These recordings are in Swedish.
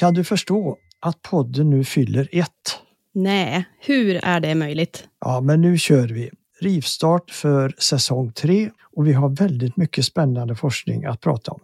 Kan du förstå att podden nu fyller ett? Nej, hur är det möjligt? Ja, men nu kör vi. Rivstart för säsong tre och vi har väldigt mycket spännande forskning att prata om.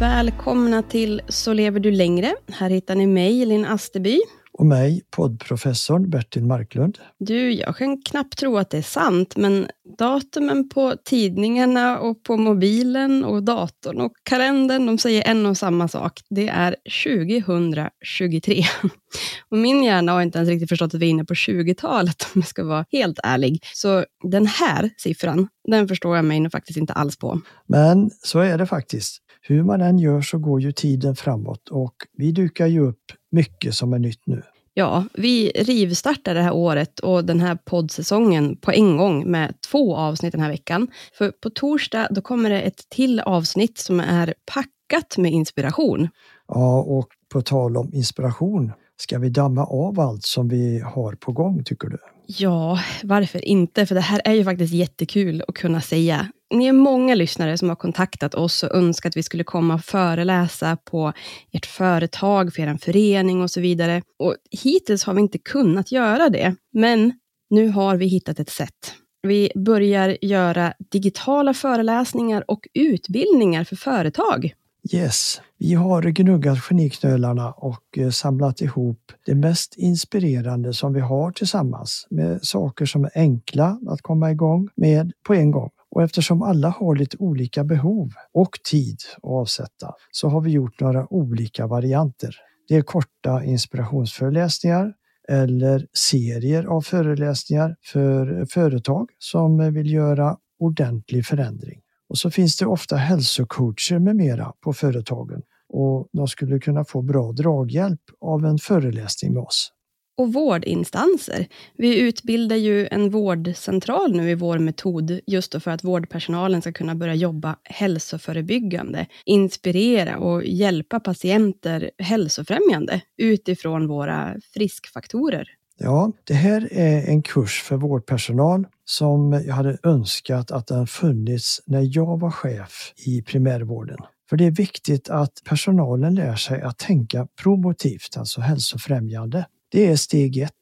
Välkomna till Så lever du längre. Här hittar ni mig, Linn Asterby. Och mig, poddprofessorn Bertil Marklund. Du, jag kan knappt tro att det är sant, men datumen på tidningarna och på mobilen och datorn och kalendern, de säger en och samma sak. Det är 2023. Och min hjärna har inte ens riktigt förstått att vi är inne på 20-talet, om jag ska vara helt ärlig. Så den här siffran, den förstår jag mig nog faktiskt inte alls på. Men så är det faktiskt. Hur man än gör så går ju tiden framåt och vi dukar ju upp mycket som är nytt nu. Ja, vi rivstartar det här året och den här poddsäsongen på en gång med två avsnitt den här veckan. För på torsdag då kommer det ett till avsnitt som är packat med inspiration. Ja, och på tal om inspiration, ska vi damma av allt som vi har på gång tycker du? Ja, varför inte? För det här är ju faktiskt jättekul att kunna säga. Ni är många lyssnare som har kontaktat oss och önskat att vi skulle komma och föreläsa på ert företag, för er förening och så vidare. Och hittills har vi inte kunnat göra det, men nu har vi hittat ett sätt. Vi börjar göra digitala föreläsningar och utbildningar för företag. Yes, vi har gnuggat geniknölarna och eh, samlat ihop det mest inspirerande som vi har tillsammans med saker som är enkla att komma igång med på en gång. Och eftersom alla har lite olika behov och tid att avsätta så har vi gjort några olika varianter. Det är korta inspirationsföreläsningar eller serier av föreläsningar för företag som vill göra ordentlig förändring. Och så finns det ofta hälsocoacher med mera på företagen och de skulle kunna få bra draghjälp av en föreläsning med oss. Och vårdinstanser. Vi utbildar ju en vårdcentral nu i vår metod, just för att vårdpersonalen ska kunna börja jobba hälsoförebyggande, inspirera och hjälpa patienter hälsofrämjande utifrån våra friskfaktorer. Ja, det här är en kurs för vårdpersonal som jag hade önskat att den funnits när jag var chef i primärvården. För det är viktigt att personalen lär sig att tänka promotivt, alltså hälsofrämjande. Det är steg ett.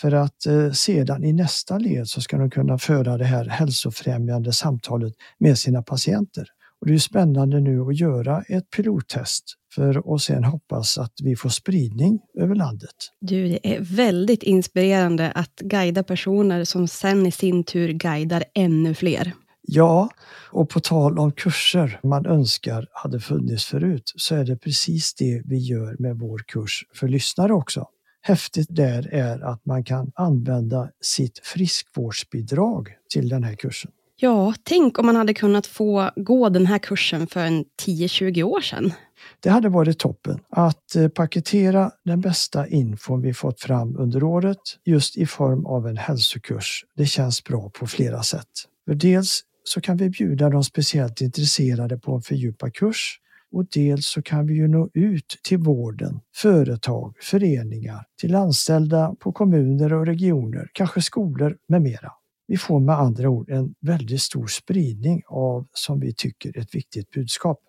För att eh, sedan i nästa led så ska de kunna föra det här hälsofrämjande samtalet med sina patienter. Och det är spännande nu att göra ett pilottest för att sen hoppas att vi får spridning över landet. Du, det är väldigt inspirerande att guida personer som sen i sin tur guidar ännu fler. Ja, och på tal om kurser man önskar hade funnits förut så är det precis det vi gör med vår kurs för lyssnare också. Häftigt där är att man kan använda sitt friskvårdsbidrag till den här kursen. Ja, tänk om man hade kunnat få gå den här kursen för en 10-20 år sedan. Det hade varit toppen att eh, paketera den bästa infon vi fått fram under året just i form av en hälsokurs. Det känns bra på flera sätt. För dels så kan vi bjuda de speciellt intresserade på en fördjupad kurs och dels så kan vi ju nå ut till vården, företag, föreningar, till anställda på kommuner och regioner, kanske skolor med mera. Vi får med andra ord en väldigt stor spridning av, som vi tycker, ett viktigt budskap.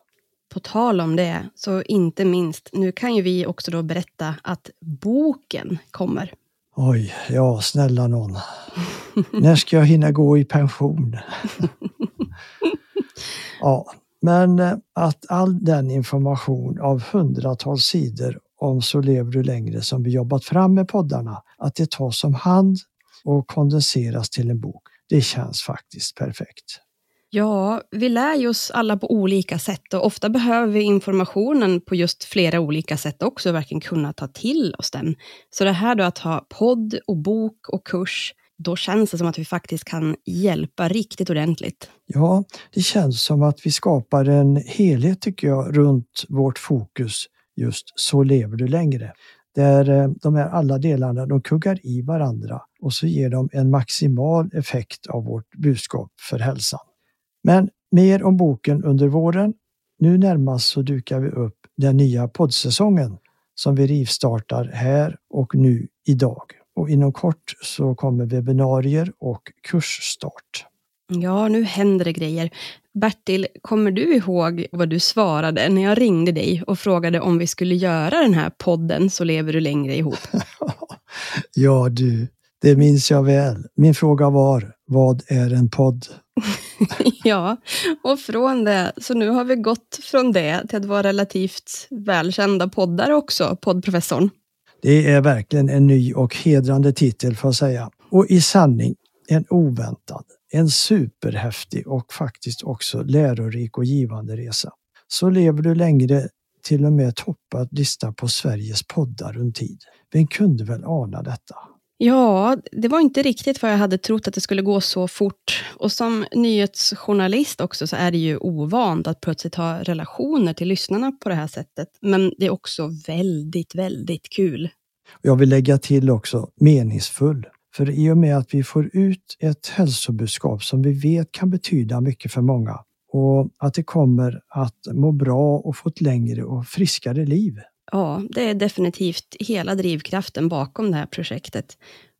På tal om det, så inte minst, nu kan ju vi också då berätta att boken kommer. Oj, ja snälla någon. När ska jag hinna gå i pension? ja, men eh, att all den information av hundratals sidor om Så lever du längre som vi jobbat fram med poddarna, att det tas om hand och kondenseras till en bok. Det känns faktiskt perfekt. Ja, vi lär ju oss alla på olika sätt och ofta behöver vi informationen på just flera olika sätt också, verkligen kunna ta till oss den. Så det här då att ha podd och bok och kurs, då känns det som att vi faktiskt kan hjälpa riktigt ordentligt. Ja, det känns som att vi skapar en helhet tycker jag runt vårt fokus just Så lever du längre. där eh, de här alla delarna de kuggar i varandra och så ger de en maximal effekt av vårt budskap för hälsan. Men mer om boken under våren. Nu närmast så dukar vi upp den nya poddsäsongen som vi rivstartar här och nu idag. Och inom kort så kommer webbinarier och kursstart. Ja, nu händer det grejer. Bertil, kommer du ihåg vad du svarade när jag ringde dig och frågade om vi skulle göra den här podden Så lever du längre ihop? ja du, det minns jag väl. Min fråga var, vad är en podd? ja, och från det, så nu har vi gått från det till att vara relativt välkända poddar också, poddprofessorn. Det är verkligen en ny och hedrande titel får jag säga. Och i sanning en oväntad, en superhäftig och faktiskt också lärorik och givande resa. Så lever du längre till och med toppat lista på Sveriges poddar runt tid. Vem kunde väl ana detta? Ja, det var inte riktigt vad jag hade trott att det skulle gå så fort. Och som nyhetsjournalist också så är det ju ovant att plötsligt ha relationer till lyssnarna på det här sättet. Men det är också väldigt, väldigt kul. Jag vill lägga till också meningsfull. För i och med att vi får ut ett hälsobudskap som vi vet kan betyda mycket för många och att det kommer att må bra och få ett längre och friskare liv. Ja, det är definitivt hela drivkraften bakom det här projektet.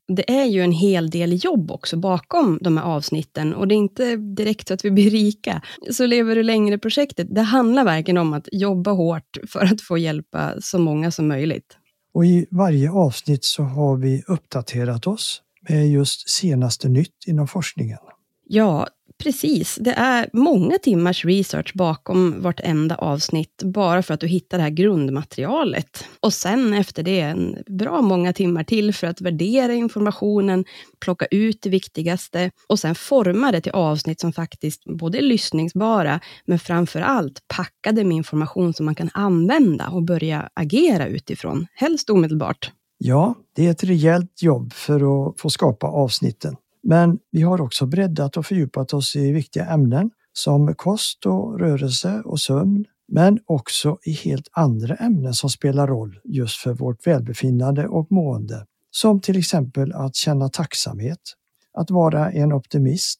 Det är ju en hel del jobb också bakom de här avsnitten och det är inte direkt så att vi blir rika. Så lever du längre-projektet, det handlar verkligen om att jobba hårt för att få hjälpa så många som möjligt. Och i varje avsnitt så har vi uppdaterat oss med just senaste nytt inom forskningen. Ja, Precis, det är många timmars research bakom vartenda avsnitt, bara för att du hittar det här grundmaterialet. Och sen efter det en bra många timmar till för att värdera informationen, plocka ut det viktigaste och sen forma det till avsnitt som faktiskt både är lyssningsbara, men framför allt packade med information som man kan använda och börja agera utifrån, helst omedelbart. Ja, det är ett rejält jobb för att få skapa avsnitten. Men vi har också breddat och fördjupat oss i viktiga ämnen som kost och rörelse och sömn, men också i helt andra ämnen som spelar roll just för vårt välbefinnande och mående. Som till exempel att känna tacksamhet, att vara en optimist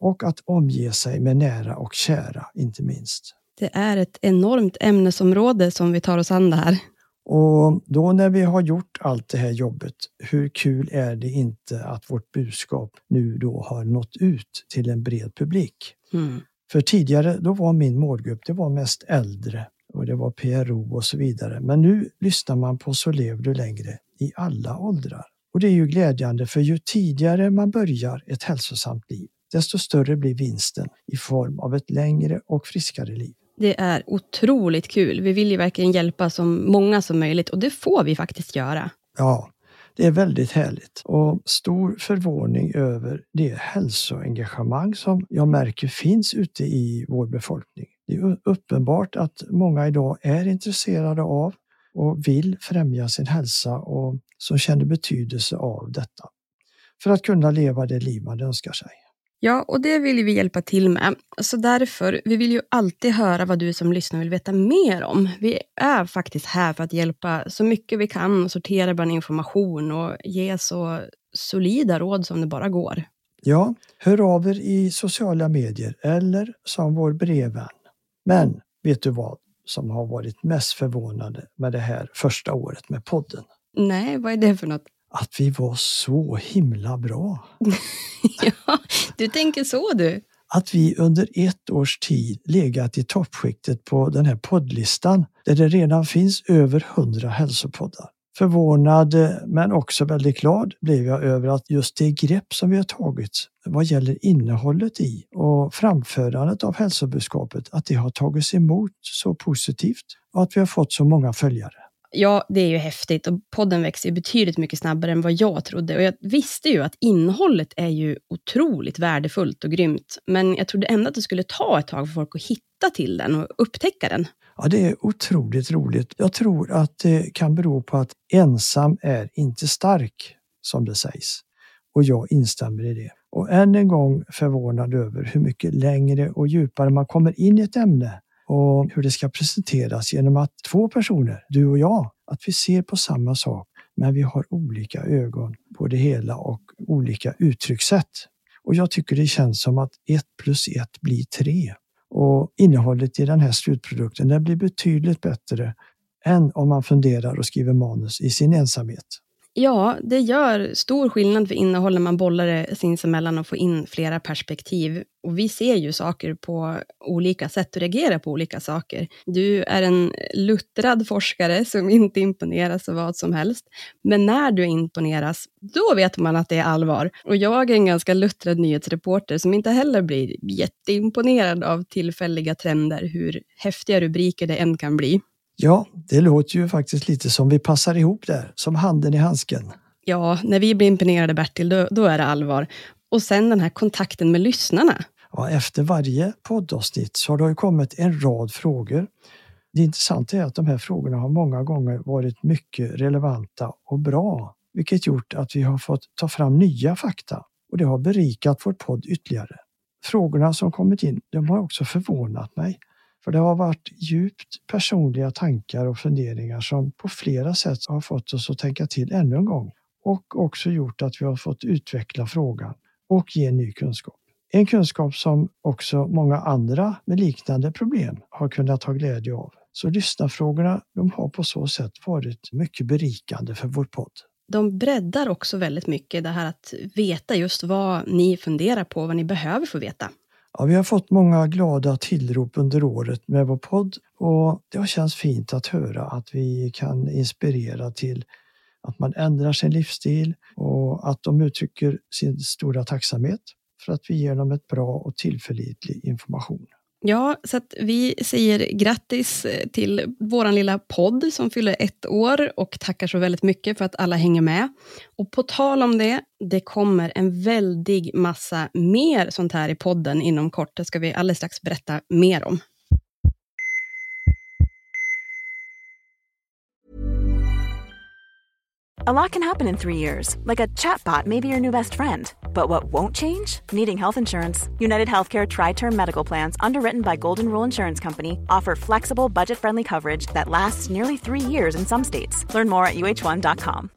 och att omge sig med nära och kära, inte minst. Det är ett enormt ämnesområde som vi tar oss an det här. Och då när vi har gjort allt det här jobbet, hur kul är det inte att vårt budskap nu då har nått ut till en bred publik? Mm. För tidigare, då var min målgrupp, det var mest äldre och det var PRO och så vidare. Men nu lyssnar man på Så lever du längre i alla åldrar. Och det är ju glädjande för ju tidigare man börjar ett hälsosamt liv, desto större blir vinsten i form av ett längre och friskare liv. Det är otroligt kul. Vi vill ju verkligen hjälpa så många som möjligt och det får vi faktiskt göra. Ja, det är väldigt härligt och stor förvåning över det hälsoengagemang som jag märker finns ute i vår befolkning. Det är uppenbart att många idag är intresserade av och vill främja sin hälsa och som känner betydelse av detta för att kunna leva det liv man önskar sig. Ja, och det vill vi hjälpa till med. Så därför, vi vill ju alltid höra vad du som lyssnar vill veta mer om. Vi är faktiskt här för att hjälpa så mycket vi kan och sortera bland information och ge så solida råd som det bara går. Ja, hör av er i sociala medier eller som vår brevvän. Men vet du vad som har varit mest förvånande med det här första året med podden? Nej, vad är det för något? Att vi var så himla bra. ja, du tänker så du. Att vi under ett års tid legat i toppskiktet på den här poddlistan där det redan finns över hundra hälsopoddar. Förvånad men också väldigt glad blev jag över att just det grepp som vi har tagit vad gäller innehållet i och framförandet av hälsobudskapet, att det har tagits emot så positivt och att vi har fått så många följare. Ja, det är ju häftigt och podden växer betydligt mycket snabbare än vad jag trodde. Och jag visste ju att innehållet är ju otroligt värdefullt och grymt. Men jag trodde ändå att det skulle ta ett tag för folk att hitta till den och upptäcka den. Ja, det är otroligt roligt. Jag tror att det kan bero på att ensam är inte stark, som det sägs. Och jag instämmer i det. Och än en gång förvånad över hur mycket längre och djupare man kommer in i ett ämne och hur det ska presenteras genom att två personer, du och jag, Att vi ser på samma sak men vi har olika ögon på det hela och olika uttryckssätt. Och jag tycker det känns som att ett plus ett blir tre. Och innehållet i den här slutprodukten den blir betydligt bättre än om man funderar och skriver manus i sin ensamhet. Ja, det gör stor skillnad för innehåll när man bollar det sinsemellan och får in flera perspektiv. Och vi ser ju saker på olika sätt och reagerar på olika saker. Du är en luttrad forskare som inte imponeras av vad som helst. Men när du imponeras, då vet man att det är allvar. Och jag är en ganska luttrad nyhetsreporter som inte heller blir jätteimponerad av tillfälliga trender, hur häftiga rubriker det än kan bli. Ja, det låter ju faktiskt lite som vi passar ihop där, som handen i handsken. Ja, när vi blir imponerade Bertil, då, då är det allvar. Och sen den här kontakten med lyssnarna. Ja, efter varje poddavsnitt så har det kommit en rad frågor. Det intressanta är att de här frågorna har många gånger varit mycket relevanta och bra, vilket gjort att vi har fått ta fram nya fakta och det har berikat vår podd ytterligare. Frågorna som kommit in, de har också förvånat mig. För det har varit djupt personliga tankar och funderingar som på flera sätt har fått oss att tänka till ännu en gång och också gjort att vi har fått utveckla frågan och ge ny kunskap. En kunskap som också många andra med liknande problem har kunnat ha glädje av. Så lyssnarfrågorna de har på så sätt varit mycket berikande för vår podd. De breddar också väldigt mycket det här att veta just vad ni funderar på, vad ni behöver få veta. Ja, vi har fått många glada tillrop under året med vår podd och det har känts fint att höra att vi kan inspirera till att man ändrar sin livsstil och att de uttrycker sin stora tacksamhet för att vi ger dem ett bra och tillförlitlig information. Ja, så att vi säger grattis eh, till vår lilla podd som fyller ett år och tackar så väldigt mycket för att alla hänger med. Och på tal om det, det kommer en väldig massa mer sånt här i podden inom kort. Det ska vi alldeles strax berätta mer om. A lot can happen in three years, like a chatbot may be your new best friend. But what won't change? Needing health insurance. United Healthcare Tri Term Medical Plans, underwritten by Golden Rule Insurance Company, offer flexible, budget friendly coverage that lasts nearly three years in some states. Learn more at uh1.com.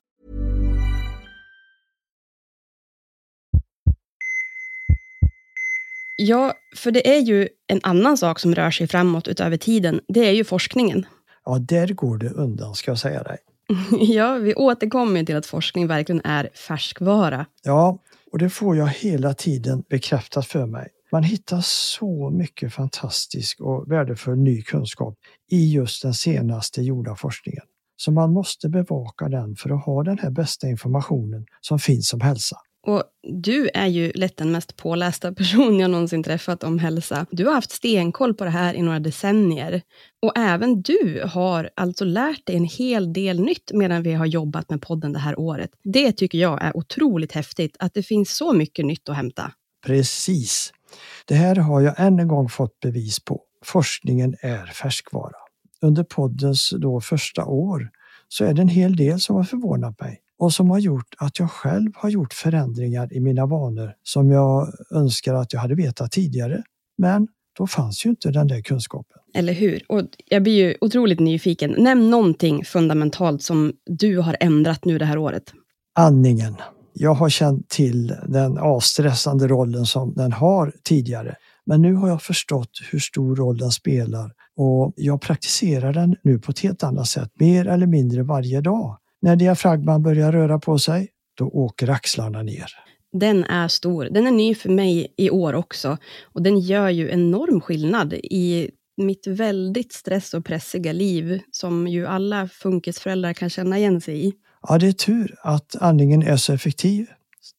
Ja, för det är ju en annan sak som rör sig framåt utöver tiden. Det är ju forskningen. Ja, där går det undan ska jag säga dig. ja, vi återkommer till att forskning verkligen är färskvara. Ja, och det får jag hela tiden bekräftat för mig. Man hittar så mycket fantastisk och värdefull ny kunskap i just den senaste gjorda forskningen. Så man måste bevaka den för att ha den här bästa informationen som finns om hälsa. Och du är ju lätt den mest pålästa person jag någonsin träffat om hälsa. Du har haft stenkoll på det här i några decennier. Och även du har alltså lärt dig en hel del nytt medan vi har jobbat med podden det här året. Det tycker jag är otroligt häftigt, att det finns så mycket nytt att hämta. Precis. Det här har jag än en gång fått bevis på. Forskningen är färskvara. Under poddens då första år så är det en hel del som har förvånat mig och som har gjort att jag själv har gjort förändringar i mina vanor som jag önskar att jag hade vetat tidigare. Men då fanns ju inte den där kunskapen. Eller hur? Och jag blir ju otroligt nyfiken. Nämn någonting fundamentalt som du har ändrat nu det här året. Andningen. Jag har känt till den avstressande rollen som den har tidigare. Men nu har jag förstått hur stor roll den spelar och jag praktiserar den nu på ett helt annat sätt, mer eller mindre varje dag. När diafragman börjar röra på sig, då åker axlarna ner. Den är stor. Den är ny för mig i år också. Och den gör ju enorm skillnad i mitt väldigt stress och pressiga liv, som ju alla funkisföräldrar kan känna igen sig i. Ja, det är tur att andningen är så effektiv.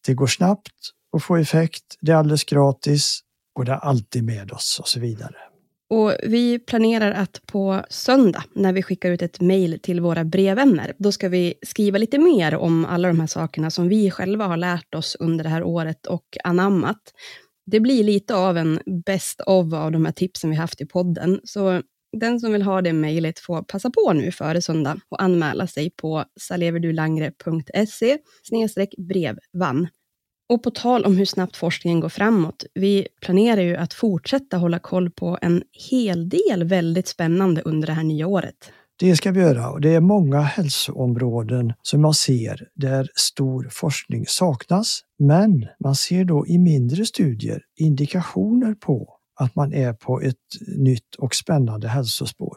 Det går snabbt att få effekt, det är alldeles gratis och det är alltid med oss och så vidare. Och vi planerar att på söndag, när vi skickar ut ett mejl till våra brevvänner, då ska vi skriva lite mer om alla de här sakerna som vi själva har lärt oss under det här året och anammat. Det blir lite av en best of av de här tipsen vi haft i podden. Så den som vill ha det mejlet får passa på nu före söndag och anmäla sig på saleverdulangre.se brevvann. Och på tal om hur snabbt forskningen går framåt, vi planerar ju att fortsätta hålla koll på en hel del väldigt spännande under det här nya året. Det ska vi göra och det är många hälsoområden som jag ser där stor forskning saknas. Men man ser då i mindre studier indikationer på att man är på ett nytt och spännande hälsospår.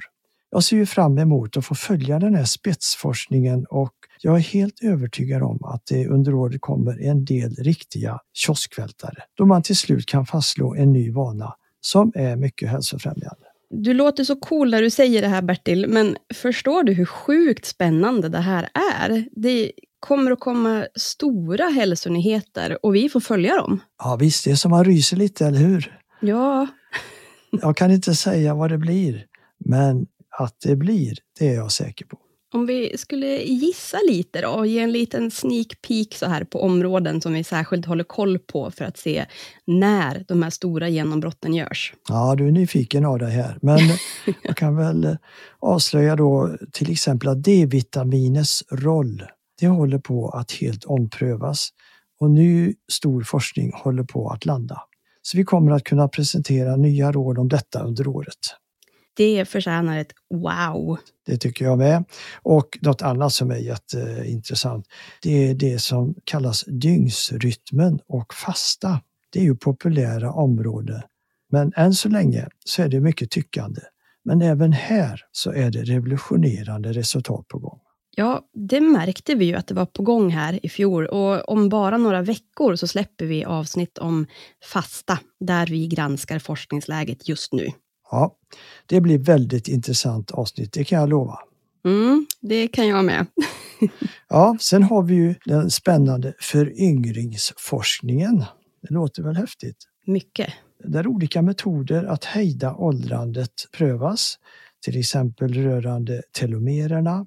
Jag ser ju fram emot att få följa den här spetsforskningen och jag är helt övertygad om att det under året kommer en del riktiga kioskvältare då man till slut kan fastslå en ny vana som är mycket hälsofrämjande. Du låter så cool när du säger det här Bertil, men förstår du hur sjukt spännande det här är? Det kommer att komma stora hälsonyheter och vi får följa dem. Ja visst, det är som man ryser lite, eller hur? Ja. jag kan inte säga vad det blir, men att det blir, det är jag säker på. Om vi skulle gissa lite då och ge en liten sneak peek så här på områden som vi särskilt håller koll på för att se när de här stora genombrotten görs. Ja, du är nyfiken av dig här, men jag kan väl avslöja då till exempel att D-vitaminets roll, det håller på att helt omprövas och ny stor forskning håller på att landa. Så vi kommer att kunna presentera nya råd om detta under året. Det förtjänar ett wow. Det tycker jag med. Och något annat som är jätteintressant, det är det som kallas dygnsrytmen och fasta. Det är ju populära områden. Men än så länge så är det mycket tyckande. Men även här så är det revolutionerande resultat på gång. Ja, det märkte vi ju att det var på gång här i fjol och om bara några veckor så släpper vi avsnitt om fasta där vi granskar forskningsläget just nu. Ja, det blir väldigt intressant avsnitt, det kan jag lova. Mm, det kan jag med. ja, sen har vi ju den spännande föryngringsforskningen. Det låter väl häftigt? Mycket. Där olika metoder att hejda åldrandet prövas, till exempel rörande telomererna,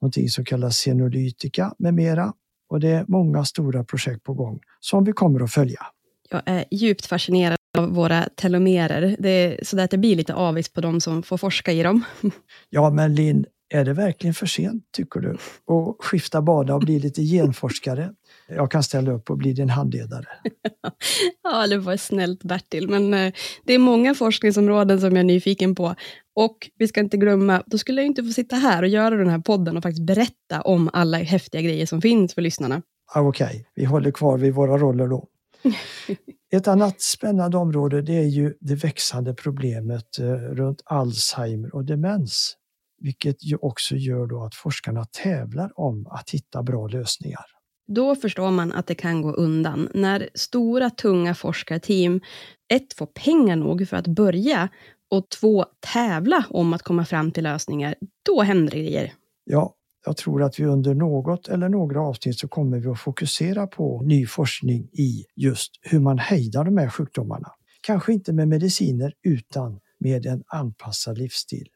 någonting som kallas senolytika med mera. Och det är många stora projekt på gång som vi kommer att följa. Jag är djupt fascinerad av våra telomerer. Det är så att det blir lite avis på de som får forska i dem. Ja, men Linn, är det verkligen för sent, tycker du? Att skifta bana och bli lite genforskare? Jag kan ställa upp och bli din handledare. ja, det var snällt Bertil, men eh, det är många forskningsområden som jag är nyfiken på. Och vi ska inte glömma, då skulle jag inte få sitta här och göra den här podden och faktiskt berätta om alla häftiga grejer som finns för lyssnarna. Ah, Okej, okay. vi håller kvar vid våra roller då. Ett annat spännande område det är ju det växande problemet eh, runt Alzheimer och demens. Vilket ju också gör då att forskarna tävlar om att hitta bra lösningar. Då förstår man att det kan gå undan. När stora tunga forskarteam ett får pengar nog för att börja och två tävla om att komma fram till lösningar, då händer det grejer. Ja, jag tror att vi under något eller några avsnitt så kommer vi att fokusera på ny forskning i just hur man hejdar de här sjukdomarna. Kanske inte med mediciner utan med en anpassad livsstil.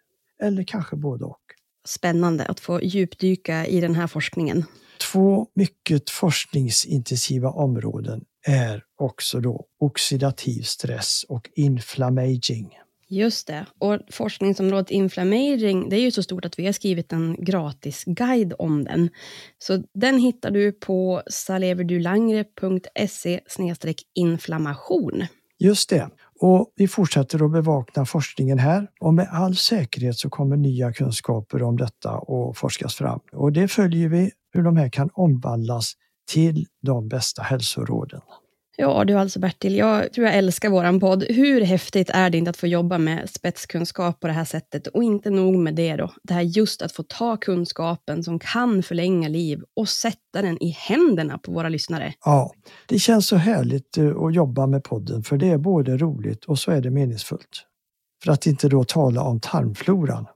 Eller kanske både och. Spännande att få djupdyka i den här forskningen. Två mycket forskningsintensiva områden är också då oxidativ stress och inflammaging. Just det. Och forskningsområdet inflammering, det är ju så stort att vi har skrivit en gratis guide om den. Så den hittar du på saleverdulangre.se inflammation. Just det. Och vi fortsätter att bevaka forskningen här och med all säkerhet så kommer nya kunskaper om detta att forskas fram. Och det följer vi hur de här kan omvandlas till de bästa hälsoråden. Ja du alltså Bertil, jag tror jag älskar våran podd. Hur häftigt är det inte att få jobba med spetskunskap på det här sättet? Och inte nog med det då, det här just att få ta kunskapen som kan förlänga liv och sätta den i händerna på våra lyssnare. Ja, det känns så härligt eh, att jobba med podden för det är både roligt och så är det meningsfullt. För att inte då tala om tarmfloran,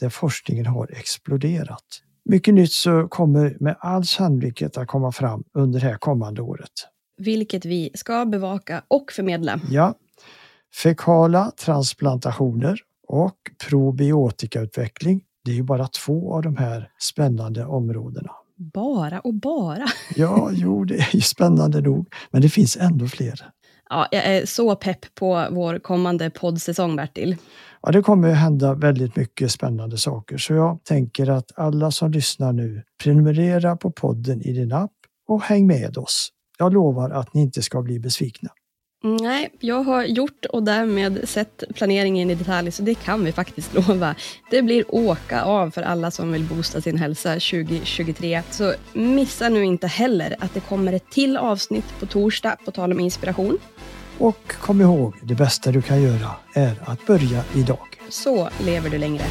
där forskningen har exploderat. Mycket nytt så kommer med all sannolikhet att komma fram under det här kommande året vilket vi ska bevaka och förmedla. Ja. Fekala transplantationer och probiotikautveckling. Det är ju bara två av de här spännande områdena. Bara och bara. ja, jo, det är ju spännande nog, men det finns ändå fler. Ja, jag är så pepp på vår kommande poddsäsong, Bertil. Ja, det kommer att hända väldigt mycket spännande saker, så jag tänker att alla som lyssnar nu, prenumerera på podden i din app och häng med oss. Jag lovar att ni inte ska bli besvikna. Nej, jag har gjort och därmed sett planeringen i detalj, så det kan vi faktiskt lova. Det blir åka av för alla som vill boosta sin hälsa 2023. Så missa nu inte heller att det kommer ett till avsnitt på torsdag, på tal om inspiration. Och kom ihåg, det bästa du kan göra är att börja idag. Så lever du längre.